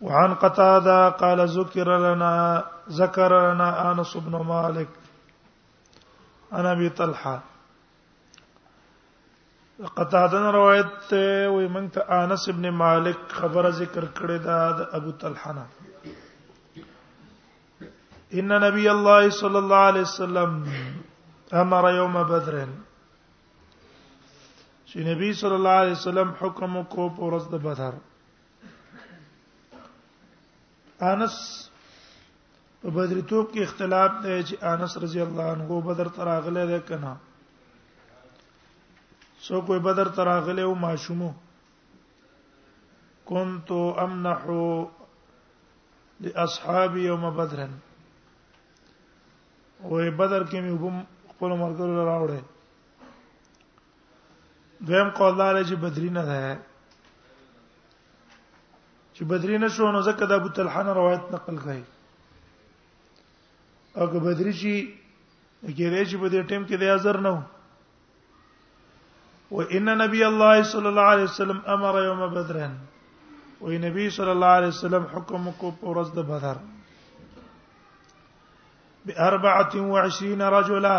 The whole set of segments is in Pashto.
وعن قتاده قال ذكر لنا ذكر لنا انس بن مالك انا ابي طلحه قتاده روایت ته وي مونږ ته انس ابن مالک خبره ذکر کړې ده د ابو طلحه نه ان نبی الله صلی الله علیه وسلم امر یوم بدر چې نبی صلی الله علیه وسلم حکم کو پر ورځ د بدر انس په بدر توپ کې اختلاف دی چې انس رضی الله عنه بدر تراغله ده کنه سو کوئی بدر تراغله او ماشومو كنت امنح لاصحابي يوم بدر وې بدر کې مې وبم خپل مرګ لراوړې دویم قول دا لري چې بدری نه ده چې بدری نه شو نو ځکه د ابو طلحه نه روایت نقل کړي او که بدری شي کېږي چې په دې ټیم کې د حاضر نه وو وان نبی الله صلی الله علیه وسلم امر یوم بدر و نبی صلی الله علیه وسلم حکم کو پر ورځ د بدر ب 24 رجلا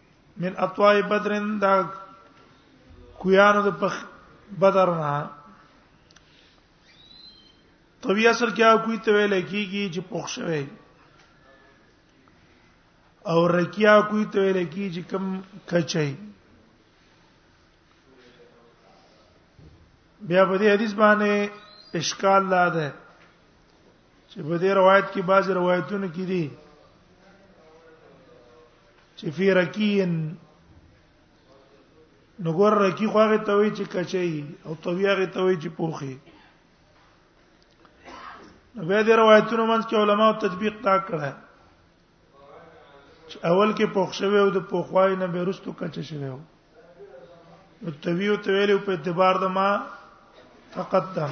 من اطوای بدرن دا کویانو د پخ بدر نه طبي اصل کې هغه کوی ته ویل کیږي چې پخ شوی او رکیا کوی ته ویل کیږي چې کم کچای بیا په دې حدیث باندې اشکال لا ده چې په دې روایت کې بعض روایتونه کې دي چې فی رکین نو ګور رکی خو هغه ته وی چې کچي او طوی هغه ته وی چې پوخي نو به دې روایتونو منځ کې علما تطبیق تا کړه چې اول کې پوښ شوی او د پوښوای نه بیرستو کچ شوی او طوی او طویل په اعتبار د ما تقدم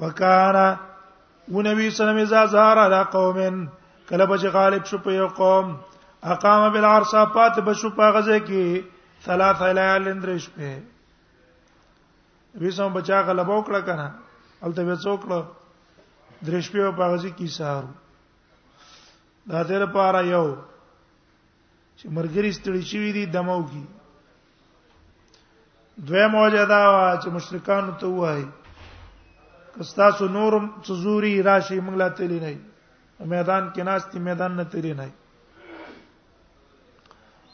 وکانا ونبی صلی الله علیه وسلم زار علی قوم کله به غالب شو په یو قوم اقام بالعرصه پات به شو په غزه کې ثلاث ليال اندرش په ویسم بچا غلبه وکړه کنه الته به څوکړه درش په غزه کې سهار دا تیر پاره یو چې مرګري ستړي شوی دي دمو کی دوی موجدا وا چې مشرکان ته وایي کستا سو نورم څزوري راشي موږ لا تللی نه میدان کې ناشتي میدان نه تللی نه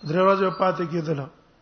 درې ورځې پاتې کېدل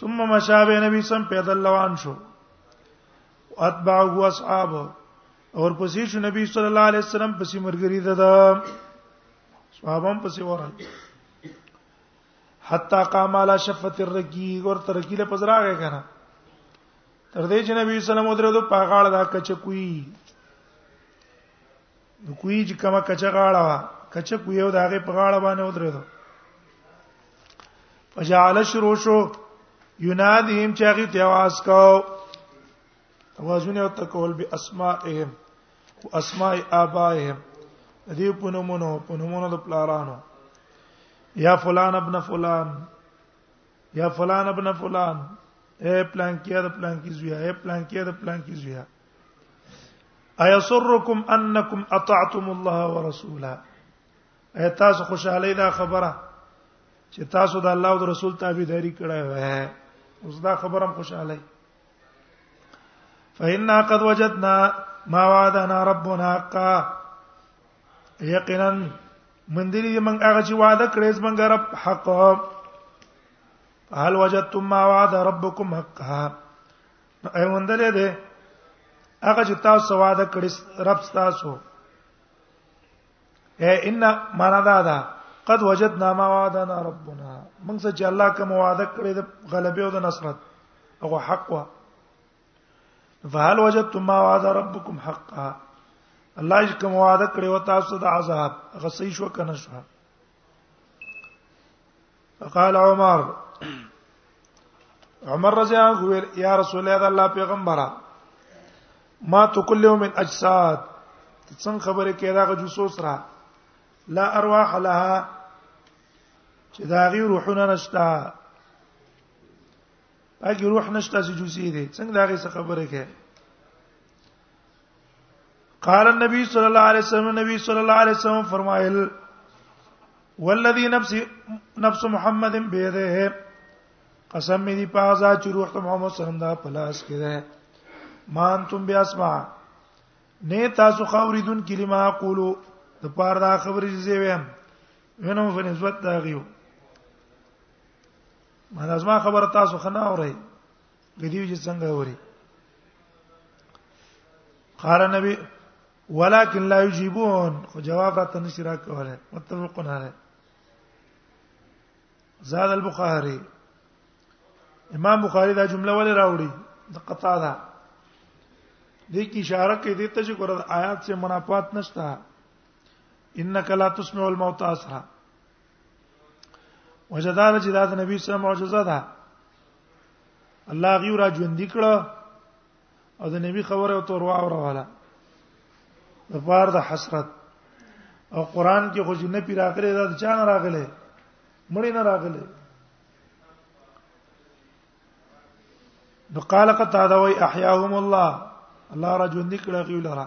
ثم مشابه نبی سم پیدل روان شو اتبعه اصحاب اور پسې شو نبی صلی الله علیه وسلم پسې مرګری ده دا صحابم پسې وران حتا قام علی شفت الرکی اور ترکی له پزراغه کنه تر دې چې نبی صلی الله علیه وسلم درو په غاړه دا کچ کوي نو کوی چې کما کچا غاړه وا کچا کوی او داغه په غاړه باندې ودرېدو فجعل شروع شو ینادیم چې هغه ته आवाज کاو اوازونه او تکول به اسماءهم او اسماء آبائهم دې په نومونو په نومونو د پلارانو یا فلان ابن فلان یا فلان ابن فلان اے پلان کیا د پلان کی زویا اے پلان کیا د پلان کی زویا ايسركم انكم اطعتم الله ورسوله اي تاسو خوشاله دا خبره چې تاسو د الله او د رسول تابعداري کړې وای اوس دا خبره خوشاله فإنا قد وجدنا ما وعدنا ربنا حقا یقینا من دې موږ هغه چې وعده کړې زموږ رب حق هل وجدتم ما وعد ربكم حقا نو ای وندلې ده هغه چې تاسو وعده کړی رب تاسو اے ان معنا دا ده قد وجدنا ما وعدنا ربنا موږ چې الله کوم وعده کړی د غلبې او د نصرت هغه حق وا فهل وجدتم ما وعد ربكم حقا الله چې کوم وعده کړی و تاسو د عذاب هغه صحیح شو کنه شو قال عمر عمر رضی الله عنه ویل یا رسول الله الله پیغمبره ما تکلو من اجساد څنګه خبره کې دا غو جوسو سره لا ارواح لها چې دا غي روحونه نشتا اګي روح نشتا چې جوسي دي څنګه دا غي خبره کې قال النبي صلى الله عليه وسلم النبي صلى الله عليه وسلم فرمایل والذي نفس نفس محمد بيده قسم می دی پازا چې روح ته محمد صلی الله علیه وسلم دا پلاس کې ده مان تم بیا اسمع نه تاسو خوریدون کلمه اقولو د پاره دا خبرې زی ویم وینم په نسبت دا غيو ما لازمه خبره تاسو خنه اورئ بدیو چې څنګه اوري قال نبی ولكن لا يجيبون خو جواب راته نشي راکوله متفقون علی زاد البخاری امام بخاری دا جمله ولې راوړي د قطا ده دې کی اشاره کوي دې ته چې ګور آیات سے منافات نشته انک لا تسمع الموت اسرا وجدار چې دا د نبی صلی الله علیه وسلم معجزه ده الله غي را ژوند کړه او د نبی خبره او تور واوروله د پار د حسرت او قران کې خو جن پی راغله دا چا نه راغله مړی نه راغله نو قال قد هذا وي احياهم الله الله را ژوند کړه غي لرا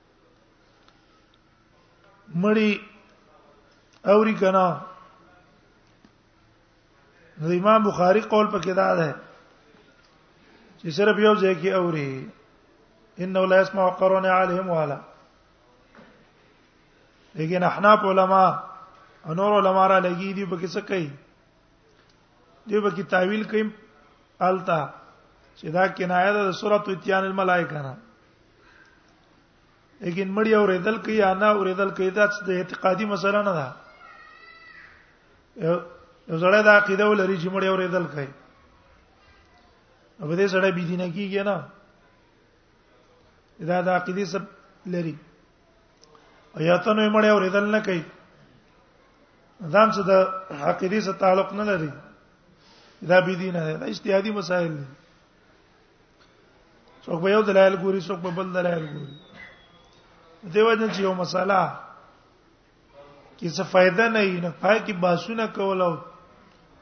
مړی اوري کنا د امام بخاری قول پکې دا ده چې صرف یو ځای کې اوري انه لا يسمع قرون عليهم ولا لیکن احناف علما انور علما را لګي دي په کیسه کوي دی به کی تعویل کیم التا چې دا کنایه ده سورۃ اتیان الملائکه نه لیکن مړی اوریدل کوي یا نه اوریدل کوي دا د اعتقادي مسله نه ده یو زړه د عقیده ولري چې مړی اوریدل کوي په دې سره بيدینه کیږي نه دا د عقیده سب لري او یا ته نو مړی اوریدل نه کوي ځان څه د عقیدې سره تعلق نه لري دا بي دي نه دا اجتهادي مسائل دي څوک به یو دلایل ګوري څوک به بل دلایل ګوري دیو جن چې یو مسله کې څه فائدہ نه نه پای کې باسونه کول او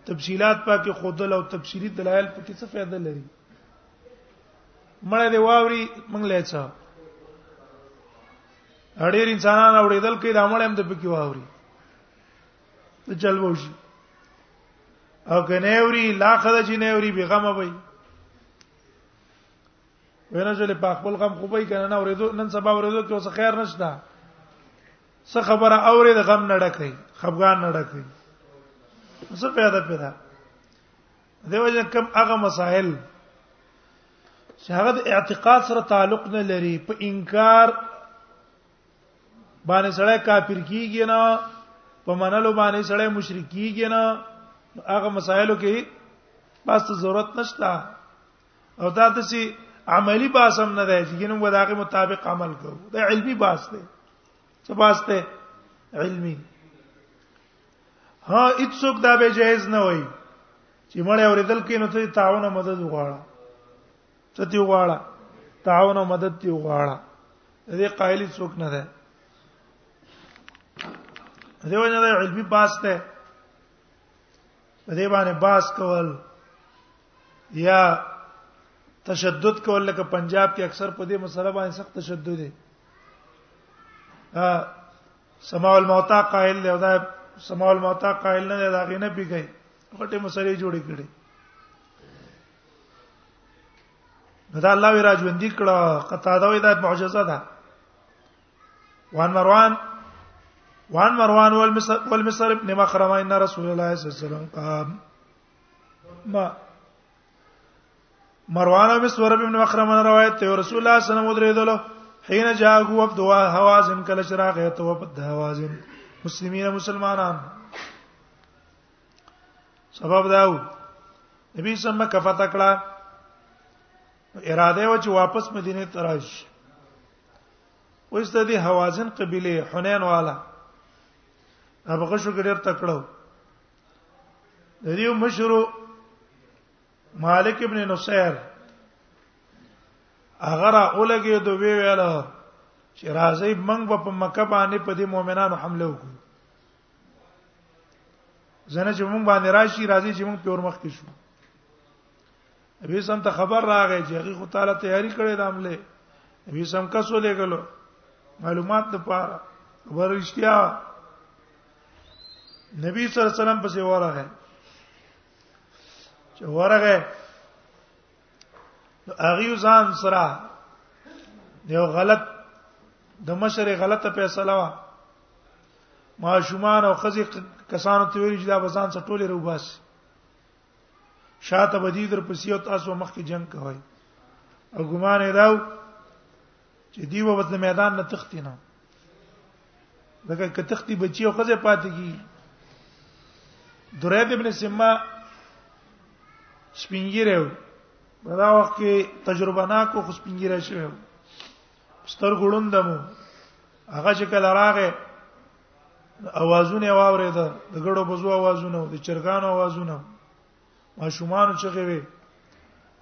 تفصيلات پاکه خودل او تفصيلي دلایل پکې څه فائدہ لري مړه دی واوري موږ لای څه اړیر انسانان اوریدل کې دا مړ هم د پکې واوري ته چل ووشي او کنه اوري لا خدای چې نه اوري بیغمه وي وینا چې په خپل غم خو به کنه نه اورېدو نن سبا اورېدو کې اوس خیر نشته څه خبره اورې د غم نه ډکې خفغان نه ډکې څه پیدا پیدا دیو جن کم هغه مسائل چې هغه د اعتقاد سره تعلق نه لري په انکار باندې سړی کافر کیږي نه په منلو باندې سړی مشرک کیږي نه هغه مسائلو کې بس ضرورت نشته او دا د سي عملی باس هم نه دی چې ګینم وداغه مطابق عمل کوو دا علمی باس دی څه باس دی علمی ها هیڅوک دا به جایز نه وای چې مړ اوریدل کې نو ته تعاون او مدد وغواړه ته دی وغواړه تعاون او مدد دی وغواړه دې قائل څوک نه ده دیو نه علمي باس ده په دې باندې باس کول یا تشدد کول لکه پنجاب کې اکثر په دې مسله باندې سخت تشدد دی ها سماع الموتا قائل دی او دا سماع الموتا قائل نه دی دا غینه پیږي غټه مسلې جوړې کړي دا الله وی راځوندې کړه قطاده وی دا معجزه ده وان مروان وان مروان والمسر والمسر ابن مخرمه ان رسول الله صلی الله علیه وسلم قام ما مروان بن سور بن مخرم روایت ته رسول الله صلی الله علیه وسلم درېدلو حين جاء هو عبد هوازن کله چې راغی ته وبد هوازن مسلمانین مسلمانان سبب داو نبی صلی الله علیه وسلم کفته کړه اراده و چې واپس مدینه ته راشي اوس د دې هوازن قبيله حنين والا هغه شو ګډر تکړه د دې مشرو مالک ابن نصير اگر اولګي د وی ویل چې راځي موږ په مکه باندې په دې مؤمنانو حمله وکړو زنه چې موږ باندې راشي راځي چې موږ په ورمخ کې شو نبی سم ته خبر راغی چې هغه خو تعالی تیاری کړې د عمله نبی سم کس ولې غلو معلومات د پاره ورشتیا نبی صلی الله علیه وسلم پسې ورغه چې ورغه هغه ځان سره یو غلط د مشر غلطه فیصله وا ما شومان او خزي کسانو ته ویل چې دا بزان څټولې روباس شاته بدی در پسې او تاسو مخ کې جنگ کوي او ګمان یې داو چې دی په بدل میدان نه تختی نه لکه که تختی بچي او خزه پاتې کی درید ابن سما سپینګیره په دا وخت کې تجربه ناکو خو سپینګیره شوی ستر ګړوندمو هغه چې کله راغې اوازونه واورید د ګړو بزو اوازونه د چرګان اوازونه ماشومان چغې وي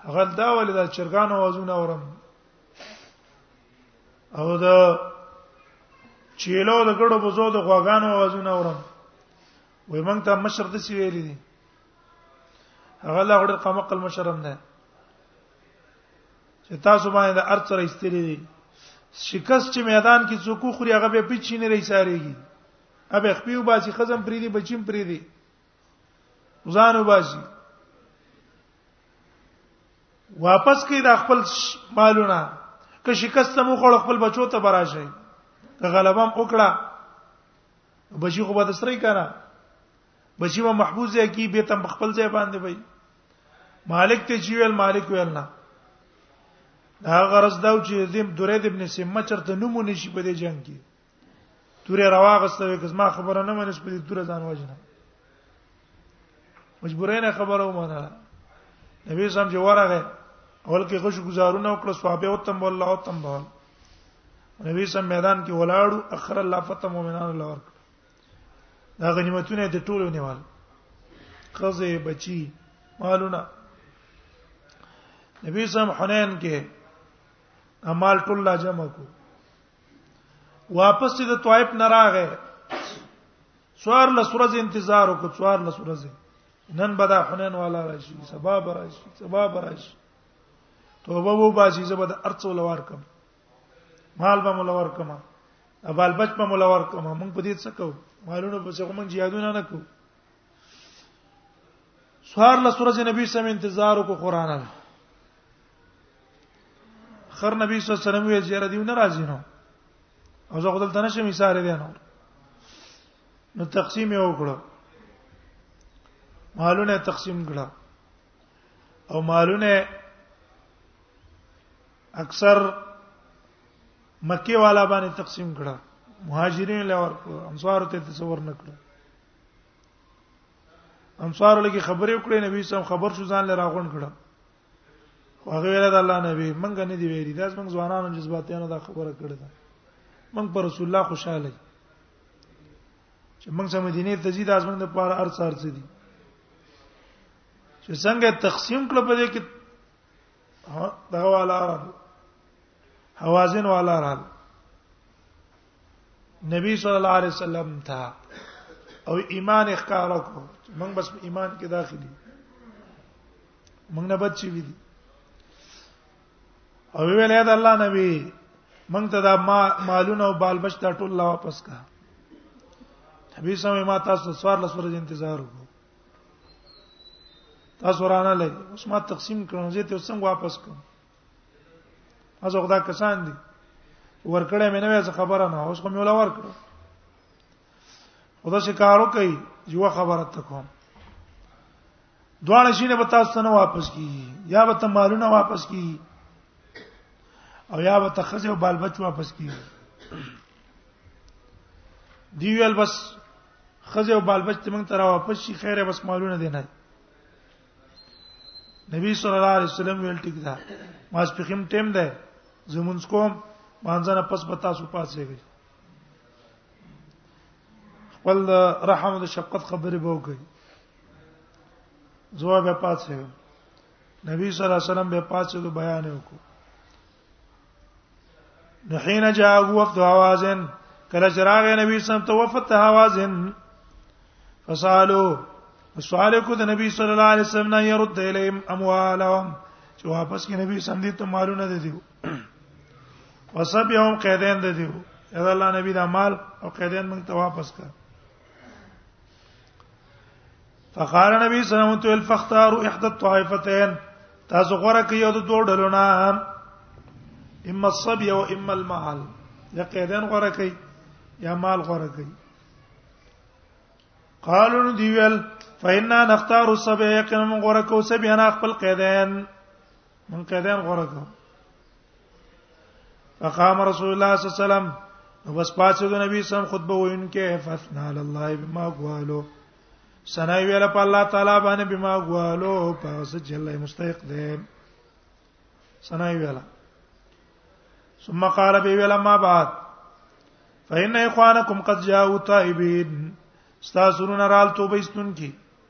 هغه دا ولې د چرګان اوازونه اورم او د چیلو د ګړو بزو د غواګان اوازونه اورم وای مونږ ته مشر د سی ویلې دي هغه لا غړ قمقل مشرم ده چې تاسو باندې د ارث را استری دي شکست چې میدان کې څوک خوري هغه به پیچې نه رساريږي ابه خپل باسي خزم پری دي بچیم پری دي ځان وباسي واپس کې د خپل مالونه که شکست مو خړ خپل بچو ته براشي که غلبم وکړه بچی خو به د سری کنه بچی ما محفوظ ځای کې به تم خپل ځای باندې وای مالک ته چې ویل مالک ویل نه دا غرض دا چې زم درید ابن سمه چرته نمونه شي په دې جنگ کې تورې راواغسته وي کزما خبره نه منس په دې تور ځان وژنه مجبورې نه خبره ومنه نبی سم چې ورغه اول کې خوش گزارونه وکړه صحابه او تم والله او تم بول نبی سم میدان کې ولاړو اخر الله فتح مؤمنان الله ورک دا غنیمتونه د ټولو نیوال خزه بچی مالونه نبی سم حنین کې امال ټول لا جمع کو واپس د طائف نه راغې سوار لسورز انتظار وکړ سوار لسورز نن بدا حنین والا راشي سبب راشي سبب راشي توبه وو باسي زبد ارڅ ولوار کم مال به ملور کما ابال بچ به ملور کما مونږ په دې څه کو مالونه په څه کوم جهادونه نه کو سوار له سورج نبی سم انتظار کو قران نه خر نبی صلی الله علیه وسلم وی زیاره دی نه راځي نو او زه خپل تنه شم اشاره دی نو نو تقسیم یې وکړو مالونه تقسیم کړه او مالونه اکثر مکی والا باندې تقسیم کړه مهاجرین له ور انصار ته تصور نکړه انصار لګي خبرې وکړې نبی سم خبر شو ځان لره غون کړه هغه ویل د الله نبی منګ نه دی ویری داس موږ ځوانانو جذباتانو دا خبره کړې ده موږ پر رسول الله خوشاله چې موږ سم مدینه ته ځي داس موږ د پاره ارڅ ارڅ دي چې څنګه تقسیم کړ په دې کې دا والا حوازن والا رال نبی صلی الله علیه وسلم تھا او ایمان اخکار کو موږ بس ایمان کې داخلي موږ نه بچی وی دي او ویل یا الله نبی موږ ته دا ما مالونه او بالبش دا ټول لا واپس کا نبی سمې ما تاسو سوار لسور انتظار وکړو تاسو رانه لګي اوس ما تقسیم کړم زه ته څنګه واپس کوم از خدا کسان دي ورکړې مې نه وې خبره نه اوس کوم ولا ورکړ خدا شي کارو کوي یو خبره ته کوم دواړه شینه به تاسو نه واپس کی یا به ته مالونه واپس کی او یا به ته خزه او بال بچ واپس کی دی ویل بس خزه او بالبچ ته موږ تر واپس شي خیره بس مالونه دي نه نبی صلی الله علیه وسلم ویل ټیک ده ما سپخیم ټیم ده زمونږ کوم مانځنه پس به تاسو پاسې وي خپل رحم او شفقت خبرې به وکړي زوه به پاسې نبی صلی الله علیه وسلم به پاسې د بیان وکړو نو حين جاء وفد هوازن کله چې راغی نبی صلی الله علیه وسلم ته وفد هوازن فسالو سوال کو د نبی صلی الله علیه وسلم نه يرد الیهم اموالهم چې واپس کې نبی صلی الله علیه وسلم ته مالونه دي دیو وسب یوم قیدین دي دیو اذا الله نبی دا مال او قیدین موږ ته واپس کړ فقال نبی صلی الله علیه وسلم فاختاروا احدى الطائفتين تاسو غره کې یو د دوه ډلو نه اما الصبي او اما المال د قیدان غره کې یا مال غره کې قالو نو دی ویل فإنا نختار الصبي یقینا غره کو سبي انا خپل قیدان من قیدان غره کو فقام رسول الله صلی الله علیه وسلم نو بس پاتې د نبی سم خطبه وینکه فثنا علی الله بما قالو سنا ویل په الله تعالی باندې بما قالو پس چې الله مستحق دی سنا ویل ثم قال بي ویل ما بعد فإن إخوانكم قد جاءوا تائبين استاسرون رال توبه استون کی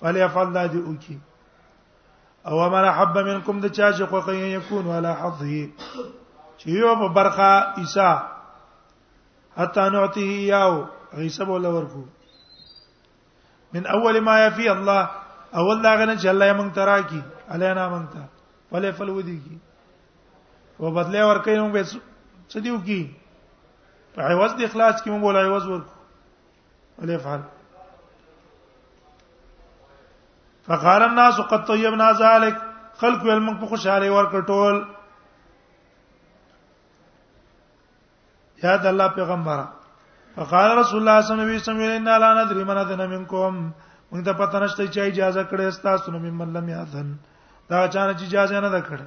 فليفعل دا دې وکي او من حب منکم د چا چې خوخه یکون ولا حظه چې یو په برخه عیسی حتا نعته یاو عیسی بوله ورکو من اول ما یفی الله اول دا غنه چې الله یې مونږ ترا کی علینا مونږ ته ولې فل ودی کی او بدله ورکې مونږ به څه دیو کی په عوض د اخلاص کې مونږ ولای عوض ورکو ولې فعل فقال الناس قد طيبنا ذلك خلق ول موږ په خوشاله ورکړ ټول یا د الله پیغمبر فقال رسول الله صلی الله علیه وسلم ان لا ندري من اذن منكم موږ ته پته نشته چې اجازه کړې تاسو نو ممن لم یاذن دا چانه چې اجازه نه ده کړې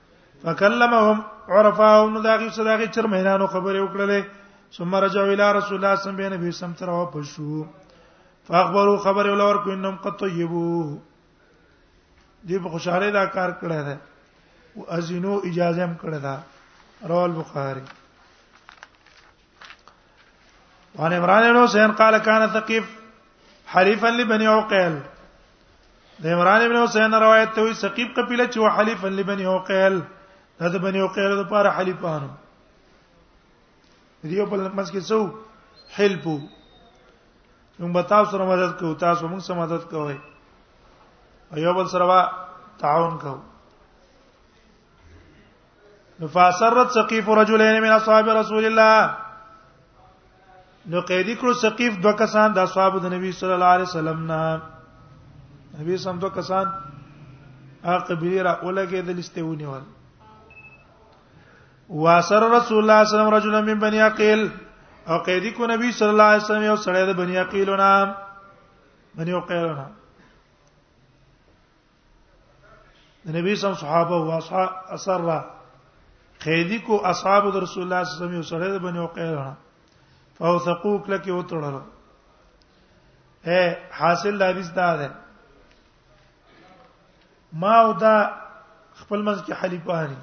فکلمهم عرفاهم نو داغي صداغي چر مهنانو خبرې وکړلې ثم رجعوا الى رسول الله صلی الله علیه وسلم تر او پښو فاخبروا خبر ولور کو انهم قد طيبوا دې په خوشاله دا کار کړی دی او ازینو اجازه هم کړی دا رواه البخاری وعن عمران بن حسين قال كان ثقيف حليفا لبني عقيل د عمران بن حسين روایت ته وي ثقيف قبيله چې حليفا لبني عقيل دا د بني عقيل لپاره حليفانو دیو په لمس کې څو حلفو موږ به تاسو سره مدد کوو تاسو موږ سره مدد کوئ ایوب سره تعاون کوو فاسرت سقيف رجلين من اصحاب رسول الله نو قیدی کړو سقيف دو کسان د اصحاب د نبی صلی الله علیه وسلم نه نبی سم دو کسان اقبیر اولګه د لستهونی ول واسر رسول الله صلی الله علیه وسلم رجلا من بني عقيل او قیدی کو نبی صلی الله علیه وسلم یو سړی د بنی عقیلونه بنی عقیلونه نبی صلی الله صحابه او اصحاب اسرا قیدی کو اصحاب رسول الله صلی الله علیه وسلم سره بنو قیرا فوثقو کله کې وتړل اے حاصل د حدیث دا ده ما او دا خپل منځ کې حلیفانی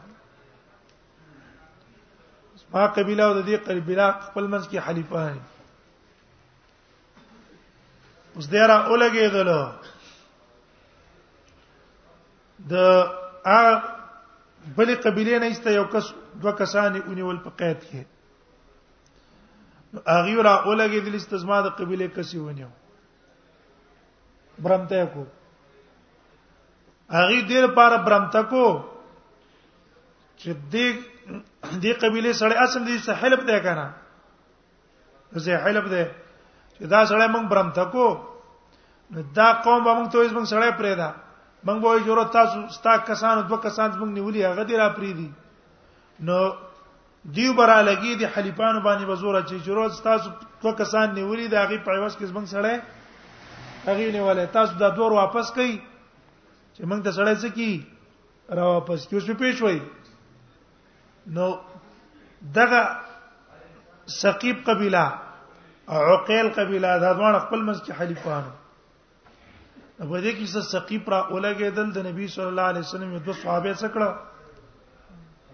ما قبيله او د دې قبيله خپل منځ کې حلیفه دي اوس دیره اولګېدل د ا بلې قبيله نه ایسته یو کس دوه کسان اونیول په قید کې اغي را اولګې د استزما د قبيله کسي ونیو برمته کو اغي دیر پار برمته کو چې دې دې قبيله سره اصل دې سحلب ده کنه زه حلب ده چې دا سړی موږ برم تکو نو دا قوم به موږ ته یې موږ سړی پرې دا موږ به جوړ تاسو ستا کسانو دوه کسان موږ نیولې هغه دې را پرې دي نو دیو برا لګي دي حلیفانو باندې بزور چې جوړ تاسو دوه کسان نیولې دا غي په عوض کې موږ سړی هغه نیولې تاسو دا دور واپس کړئ چې موږ ته سړی څه کی را واپس کیو شو پیښ وای نو دغه ثقيب قبيله عقيل قبيله دا دوه خپل منځ کې حلیفانو په دې کې څه ثقيب را اولګېدل د نبی صلی الله علیه وسلم د صحابه څخه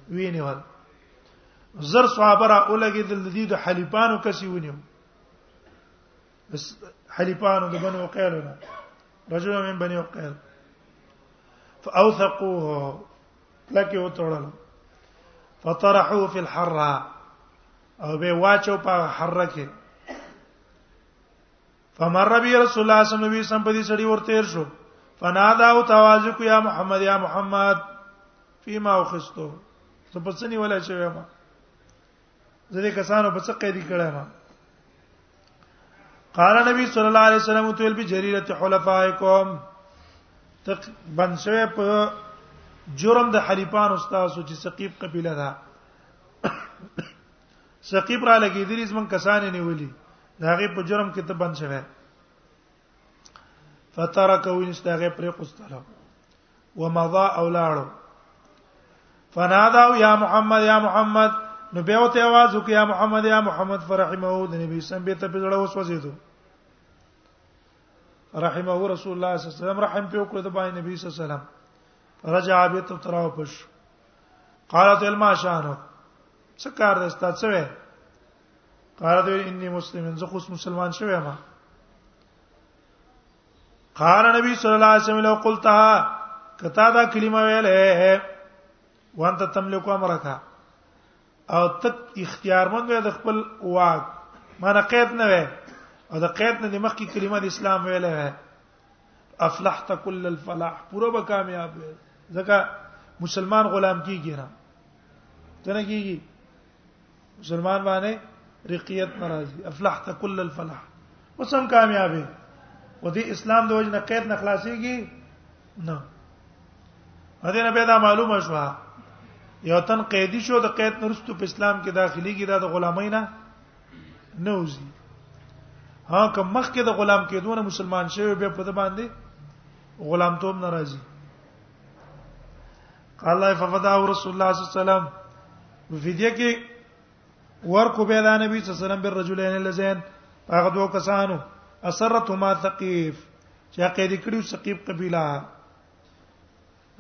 وینیول زر صحابه را اولګېدل د دې د حلیفانو کسي ونیو حلیفانو د بنو عقيل نه رجل من بني عقيل فاوثقوه لکه وتړل فطرحوا فی الحرہ او به واچو په حرہ کې فمر ربی رسول الله صلی الله علیه وسلم په دې سړی ورته تیر شو فنادا او توازق یا محمد یا محمد فيما اخستو څه پڅنی ولا شوی ما زه دې کسانو په څه قیدی کړه ما قال نبی صلی الله علیه وسلم تو البی جریرت حلفائکم تک بنسوی په جرم د حلیفان استاد سو چې ثقيب قبيله ده ثقيب را لګیدلی زمون کسان نه ولي دا غي په جرم کې ته بند شوه فترکه وینستغه پر قستله ومضى اولاړو فنادوا يا محمد يا محمد نو به وته आवाज وکي يا محمد يا محمد فرحمه د نبی سم به ته په ځړه وسوځیدو رحمه رسول الله صلی الله علیه وسلم رحم په وکړه د باندې نبی صلی الله علیه وسلم رجع به ته تراو پښ قالت الما شانو څه کار دستا څه قال دې اني مسلمن زه خو مسلمان شوم ما قال نبی صلی الله علیه وسلم لو قلتها کتا دا کلمه ویلې وانت تملک امرک او تک اختیارمند وې د خپل واک معنی قید نه وې او د قید نه د مخکې کلمه د اسلام ویلې وې افلحت کل الفلاح پوره به کامیاب وې ځکه مسلمان غلام کیږي نه څنګه کیږي مسلمان باندې رقیت ناراضي افلحت کل الفلاح وسم کامیابه و دې اسلام د وجنه قید نه خلاصيږي نه هدي نه پیدا معلومه شو یو تن قیدی شو د قید نرستو په اسلام کې داخليږي دا د غلامۍ نه نه وځي ها کوم مخ کې د غلام کېدونه مسلمان شوی به په د باندې غلامتوب ناراضي الله ففدا رسول الله صلی الله علیه وسلم فدیه کې ورکو به د نبی صلی الله علیه وسلم بر رجلین لزین هغه دوه کسانو اسرتهما ثقيف چې عقید کړیو ثقيف قبيله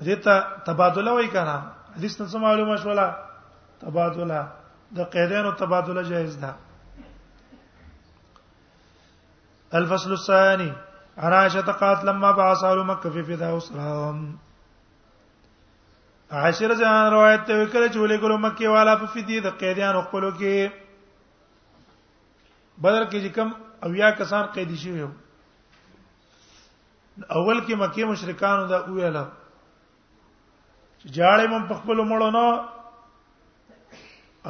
دته تبادله وای کنه حدیث ته معلومه شولا تبادله د قیدانو تبادله جائز ده الفصل الثاني عن عائشة قالت لما بعث أهل مكة في فداء أسراهم عاشر جان روایت ته وکړه چې ولې ګلو مکه والا په فدی د قیدیان خپلو کې بدر کې چې کم او یا کسان قید شي وو اول کې مکه مشرکانو دا ویل چې جاړې مم په خپل مړو نه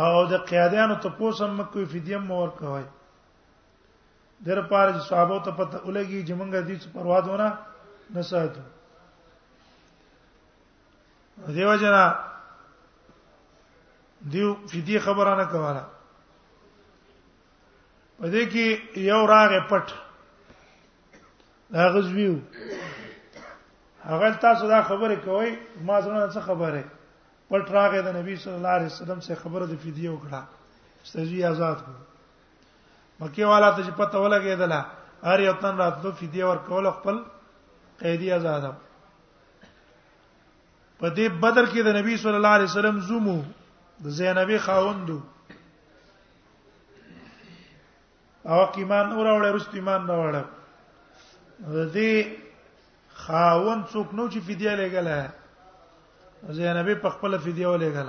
او د قیادانو ته پوسم مکوې فدیه مور کوي در پار چې صحابه ته پته ولګي چې موږ دې څه پروا دونه نه ساتو دیو جنا دیو فدی خبره نه کوله په دې کې یو راغه پټ دا غزویو هغه تاسو دا خبره کوي ما زړه څه خبره پټ راغې د نبی صلی الله علیه وسلم څخه خبره د فدیه وکړه استاذ آزاد کړ مکه والا ته چې پته ولګېدله هر یو تن راتلو فدیه ورکول خپل قیدی آزاد په دې بدر کې د نبی صلی الله علیه وسلم زومو د زینبې خاوندو او ایمان اور اور رست ایمان نه وړه دې خاون څوک نو چې فدیه لګل زینبې په خپل فدیه ولګل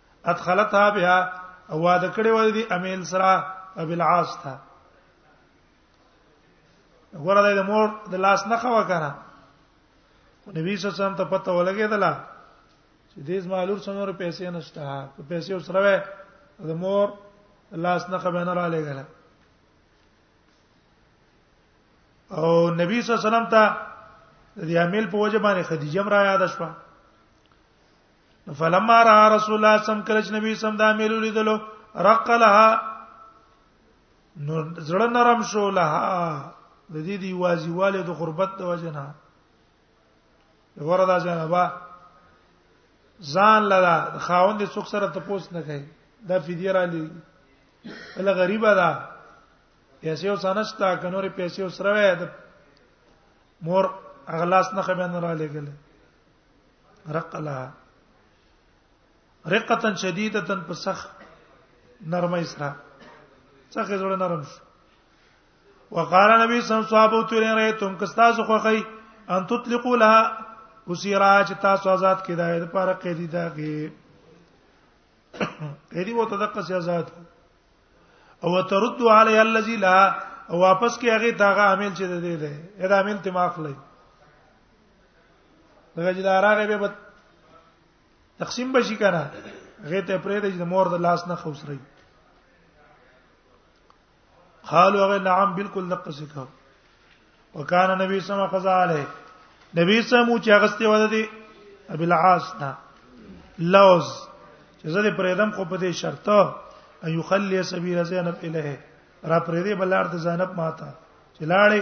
ادخلتها بها او واده کړي ول دي امین سرا ابي العاص ته ګوره د مور د لاس نه خوا کنه نبی صلی الله علیه وسلم ته پته ولګېدله چې دې زمالور څنور پیسې نشته په پیسې سره وې د مور لاس نه خبر نه را لګله او نبی صلی الله علیه وسلم ته د عامل په وجه باندې خدیجه را یاد شوه فلما را رسول الله سم کله چې نبی سم دا ملو لیدلو رقلها نو زړه نرم شو لها د دې دی وازی والد غربت د وجنه وردا جنبا ځان لدا خاوند څوک سره تپوس نه کوي دا فدیه را لې ول غریبه ده پیسې وسانشتا کنوري پیسې وسره وې د مور اغلاس نه خبر نه را لګل رقلا رقتن شدیدتن په سخ نرمه اسرا څخه جوړ نرم شو وقال نبی صلی الله علیه وسلم صحابه ته لري تم کستا زو خوخی ان تطلقوا لها اسیرا چې تاسو آزاد کیدای د پاره قیدی دا کې قیدی وو تدقه سي آزاد او ترد علی الذی لا واپس کې هغه داغه عامل چې ده ده دا عامل ته ماخلې دغه چې دا راغې به تقسیم بشي کنه غه ته پرې د مور د لاس نه خوسري قالوا غه نعم بالکل نقص کا وکانه نبی سم قضا علی نبی سم چې غسته وده دي ابي العاص نه لوز چې زه پرې دم خو په دې شرط ان يخلي سبيل زينب الیه را پرې دې بلار د زینب ماته چې لاړې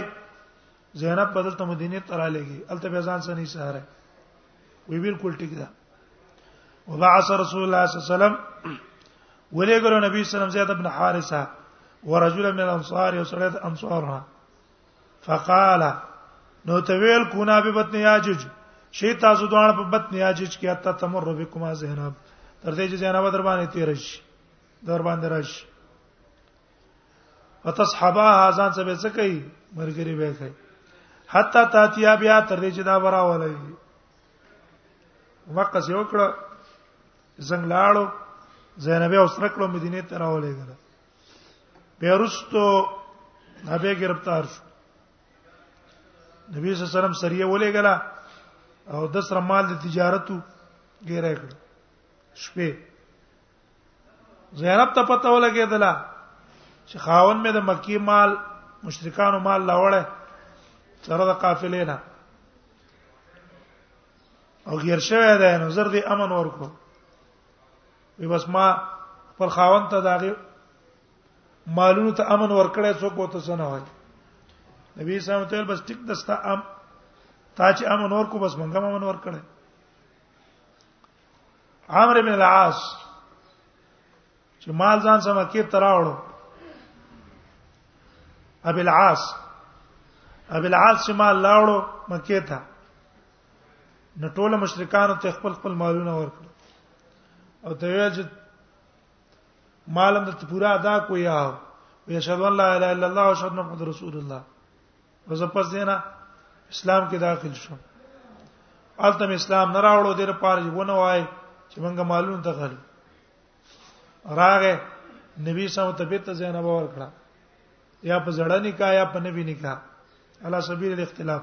زینب بدل ته مدینه ته را لګي الته به ځان سني سهاره وی بالکل ټیک ده وبعث رسول الله صلی الله علیه وسلم ولګرو نبی صلی الله علیه وسلم زید ابن حارثه ورجل من الانصار وسرت انصارها فقال نو تویل کنا به بطن یاجج شي تاسو دوه په بطن یاجج کې اته تمر بكما زینب تر دې چې زینب در باندې تیر شي در باندې راشي فتصحبها ځان څه به څه کوي مرګري به کوي حتا تاتیا بیا تر دې چې دا براولې مکه سې وکړه زنګ لاړو زینب او سره کړو مدینه ته راولې غره بیا رستو هبه گرفتار شو نبی صلی الله علیه وسلم سریه ولې غلا او د سره مال د تجارتو ګیره کړ شپې زینب ته پته ولګېدله چې خاون مې د مکی مال مشرکانو مال لاوړې سره د قافلې نه او غیر شوی دی نو زر دې امن ورکو وی بس ما پر خاون ته داغه مالونو ته امن ورکړې څوک وته سن وای نبی صلی الله علیه وسلم بس ټیک دستا ام تا چې امن ورکو بس مونږه امن ورکړې عمرو بن العاص چې مال ځان سم کې تراوړو ابي العاص ابي العاص چې مال لاوړو مکه ته نو ټول مشرکان ته خپل خپل مالونه ورکړ او ته ویل چې مالم د پورا ادا کویا وی اشهد ان لا اله الا الله واشهد ان محمد رسول الله نو زه پس دینا اسلام کې داخل شوم التم اسلام نه راوړو د لپاره ونه وای چې موږ مالونه دخل راغه نبی سم ته بیت زینب ور کړه یا په زړه نکاح یا په نبی نکاح علا سبیل الاختلاف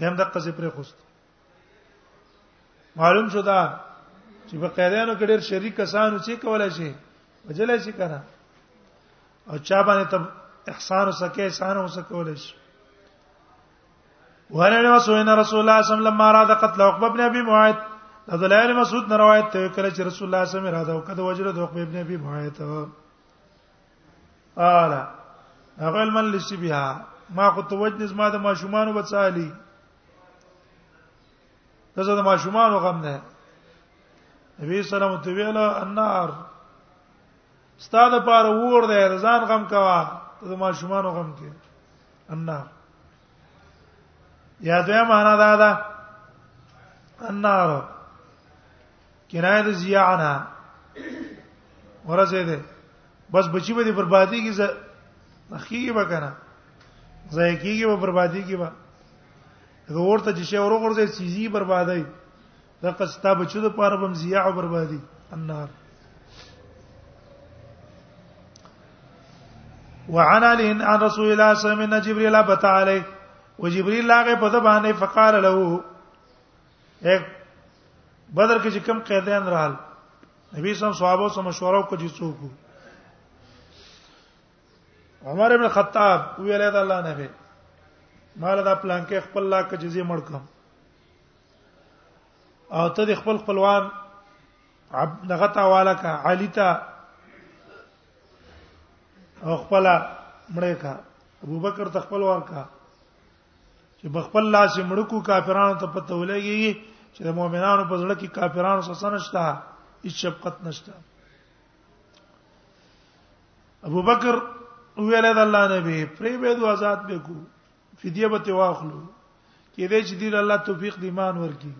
دیم د قصې پر خوست معلوم شو دا چې په قیدانو کې ډېر شریک کسانو چې کولای شي وجلای شي کنه او چا باندې ته احسان وسکه احسان وسکه ولای شي ورنه وسوین رسول الله صلی الله علیه وسلم ما را د قتل عقبه ابن ابي معاذ د دلایل مسعود نه روایت ته کله چې رسول الله صلی الله علیه وسلم را دا وکړه د وجره د عقبه ابن ابي معاذ اعلی هغه من لسی بها ما خو توجه زما د ماشومان وڅالي دغه د ماشومان غم نه نبی سلام ته ویل النار ستاده پار ور ده ځان غم کوا ته د ماشومان غم کې النار یا دې معنا دا ده النار کنایه د زیانا ورسه ده بس بچی به بربادي کی زه مخکیږي به کنه ځای کیږي به بربادي کی به دا ورته چې شی ورو ورځي چیزي بربادای دا قصتا بچو د پاره بم زیاع او بربادي النار وعن علي عن رسول الله صلى الله عليه وسلم جبريل بت عليه وجبريل لاغه په د باندې فقال له یک بدر کې چې کم قیدیان رال نبی صلی الله علیه وسلم صحابه سره مشوره وکړه چې څوک عمر ابن خطاب ویل دا الله نه به مال دا پلان کې خپل لا کې جزيه مړ کړم او ته د خپل خپلوان عبد دغه تا والا کا علی تا او خپل مړې کا ابوبکر ته خپل ور کا چې بخپل لاس مړکو کافرانو ته پته ولګي چې د مؤمنانو په ځړه کې کافرانو سره سنشتہ هیڅ شفقت نشته ابو بکر ویل د الله نبی پرې به د آزاد به کو فدیه به واخلو کې دې چې دې الله توفیق دی ایمان ورکی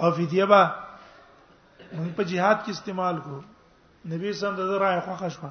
او فدیه به په jihad کې استعمال کو نبی سم د زرا خوښ شوه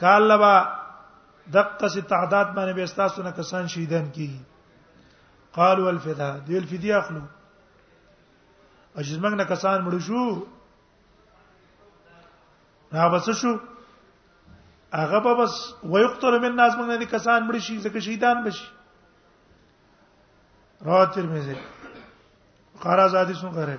کاله با دقه سي تعداد باندې به تاسو نه کسان شهیدان کیږي قالوا الفدا دی الفدی اخلو اجز موږ نه کسان مړ شو را بس شو هغه به بس ويقتل من الناس موږ نه کسان مړ شي ځکه شهیدان بشي رواه ترمذی قرا زادی سن غره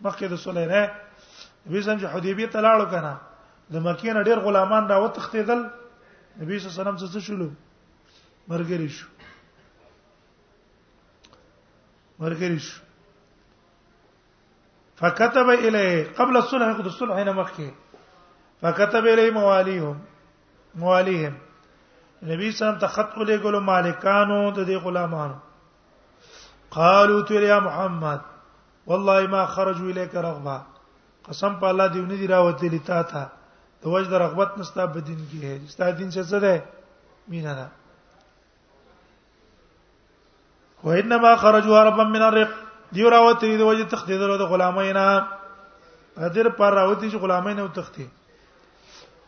مخکې د صلح نه نبی سم چې حدیبیه ته لاړو کنه د مکې نه ډېر غلامان را وتښتیدل نبی صلی الله علیه وسلم څه شول مرګري شو مرګري شو فكتب اليه قبل الصلح ياخذ الصلح هنا مخکې فكتب اليه مواليهم مواليهم نبی صلی الله علیه وسلم ته خط ولېګلو مالکانو د دې غلامانو قالوا تو يا محمد والله ما خرجوا اليك رغبه قسم په الله دی ونی دی راوته لتا ته د وجد رغبت نستا بدین کې هي ستا دین څه څه ده مینا ده وانما خرجوا هربا من الرق دی راوته دی وجه تخدید د غلامینا قدر پر راوته چې غلامینا او تختی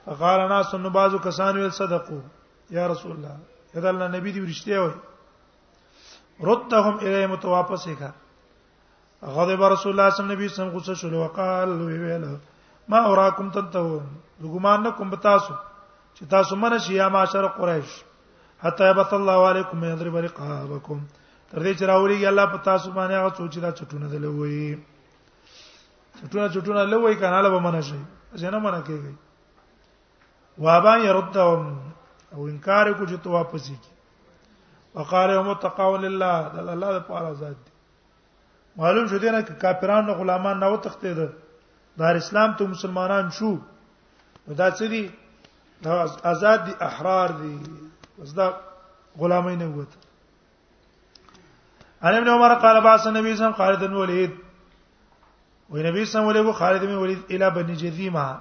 فقال ناس نو بعضو کسان ویل صدقو یا رسول الله اذا الله نبی دی ورشته وي ردهم الیه متواپس کا غضب رسول الله صلی الله علیه وسلم غصه شول وقال وی ویل ما اوراکم تنتهو ګمان نه کوم تاسو چې تاسو من شي یا معاشر قریش حتا یبت الله علیکم یضرب رقابکم تر دې چې راولي الله په تاسو باندې هغه څو چې دا چټونه دلوي چټونه چټونه لوي کنه له بمنه شي ځنه منه کوي وابا يردهم او انکار کو چې ته واپس کی وقال هم تقوا لله د الله لپاره ذات دي معلوم شو دینه چې کافرانو غلامان نه وتختید دار اسلام ته مسلمانان شو نو دا څه دي دا آزاد دي احرار دي بس دا غلامای نه وته ان ابن عمر قال باس النبي صلى الله عليه وسلم خالد بن وليد ونبي صلى الله عليه وسلم خالد بن وليد الى بني جذيمه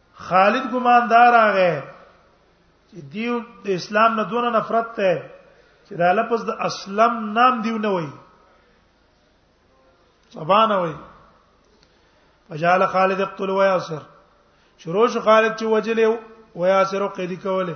خالد ګماندار هغه چې دیو د اسلام نه دونه نفرت ته چې دا لفظ د اسلام نام دیو نه وای سبانه وای فجعل خالد يقتل وياسر شروع شو خالد چې وجلې وياسر قیدی کوله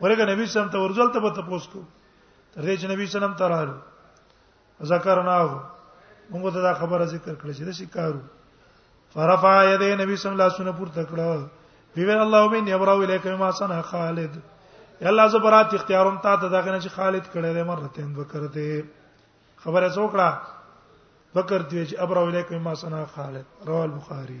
ورګه نبی سم ته ورځل ته پته پوس کو تر دې چې نبی سلام ته راغلو ذکر نه هو موږ ته دا خبره ذکر کړې چې د شکارو فرفع يدي نبی سم الله سونه پورته کړه ویل اللهم اني ابراو الیک ما صنع خالد یا الله زبرات اختیارم تا ته دغه نه چې خالد کړه دې مرتين وکړته خبره څوکړه فکر دی چې ابرا الیکم ما سنا خالد رواه البخاری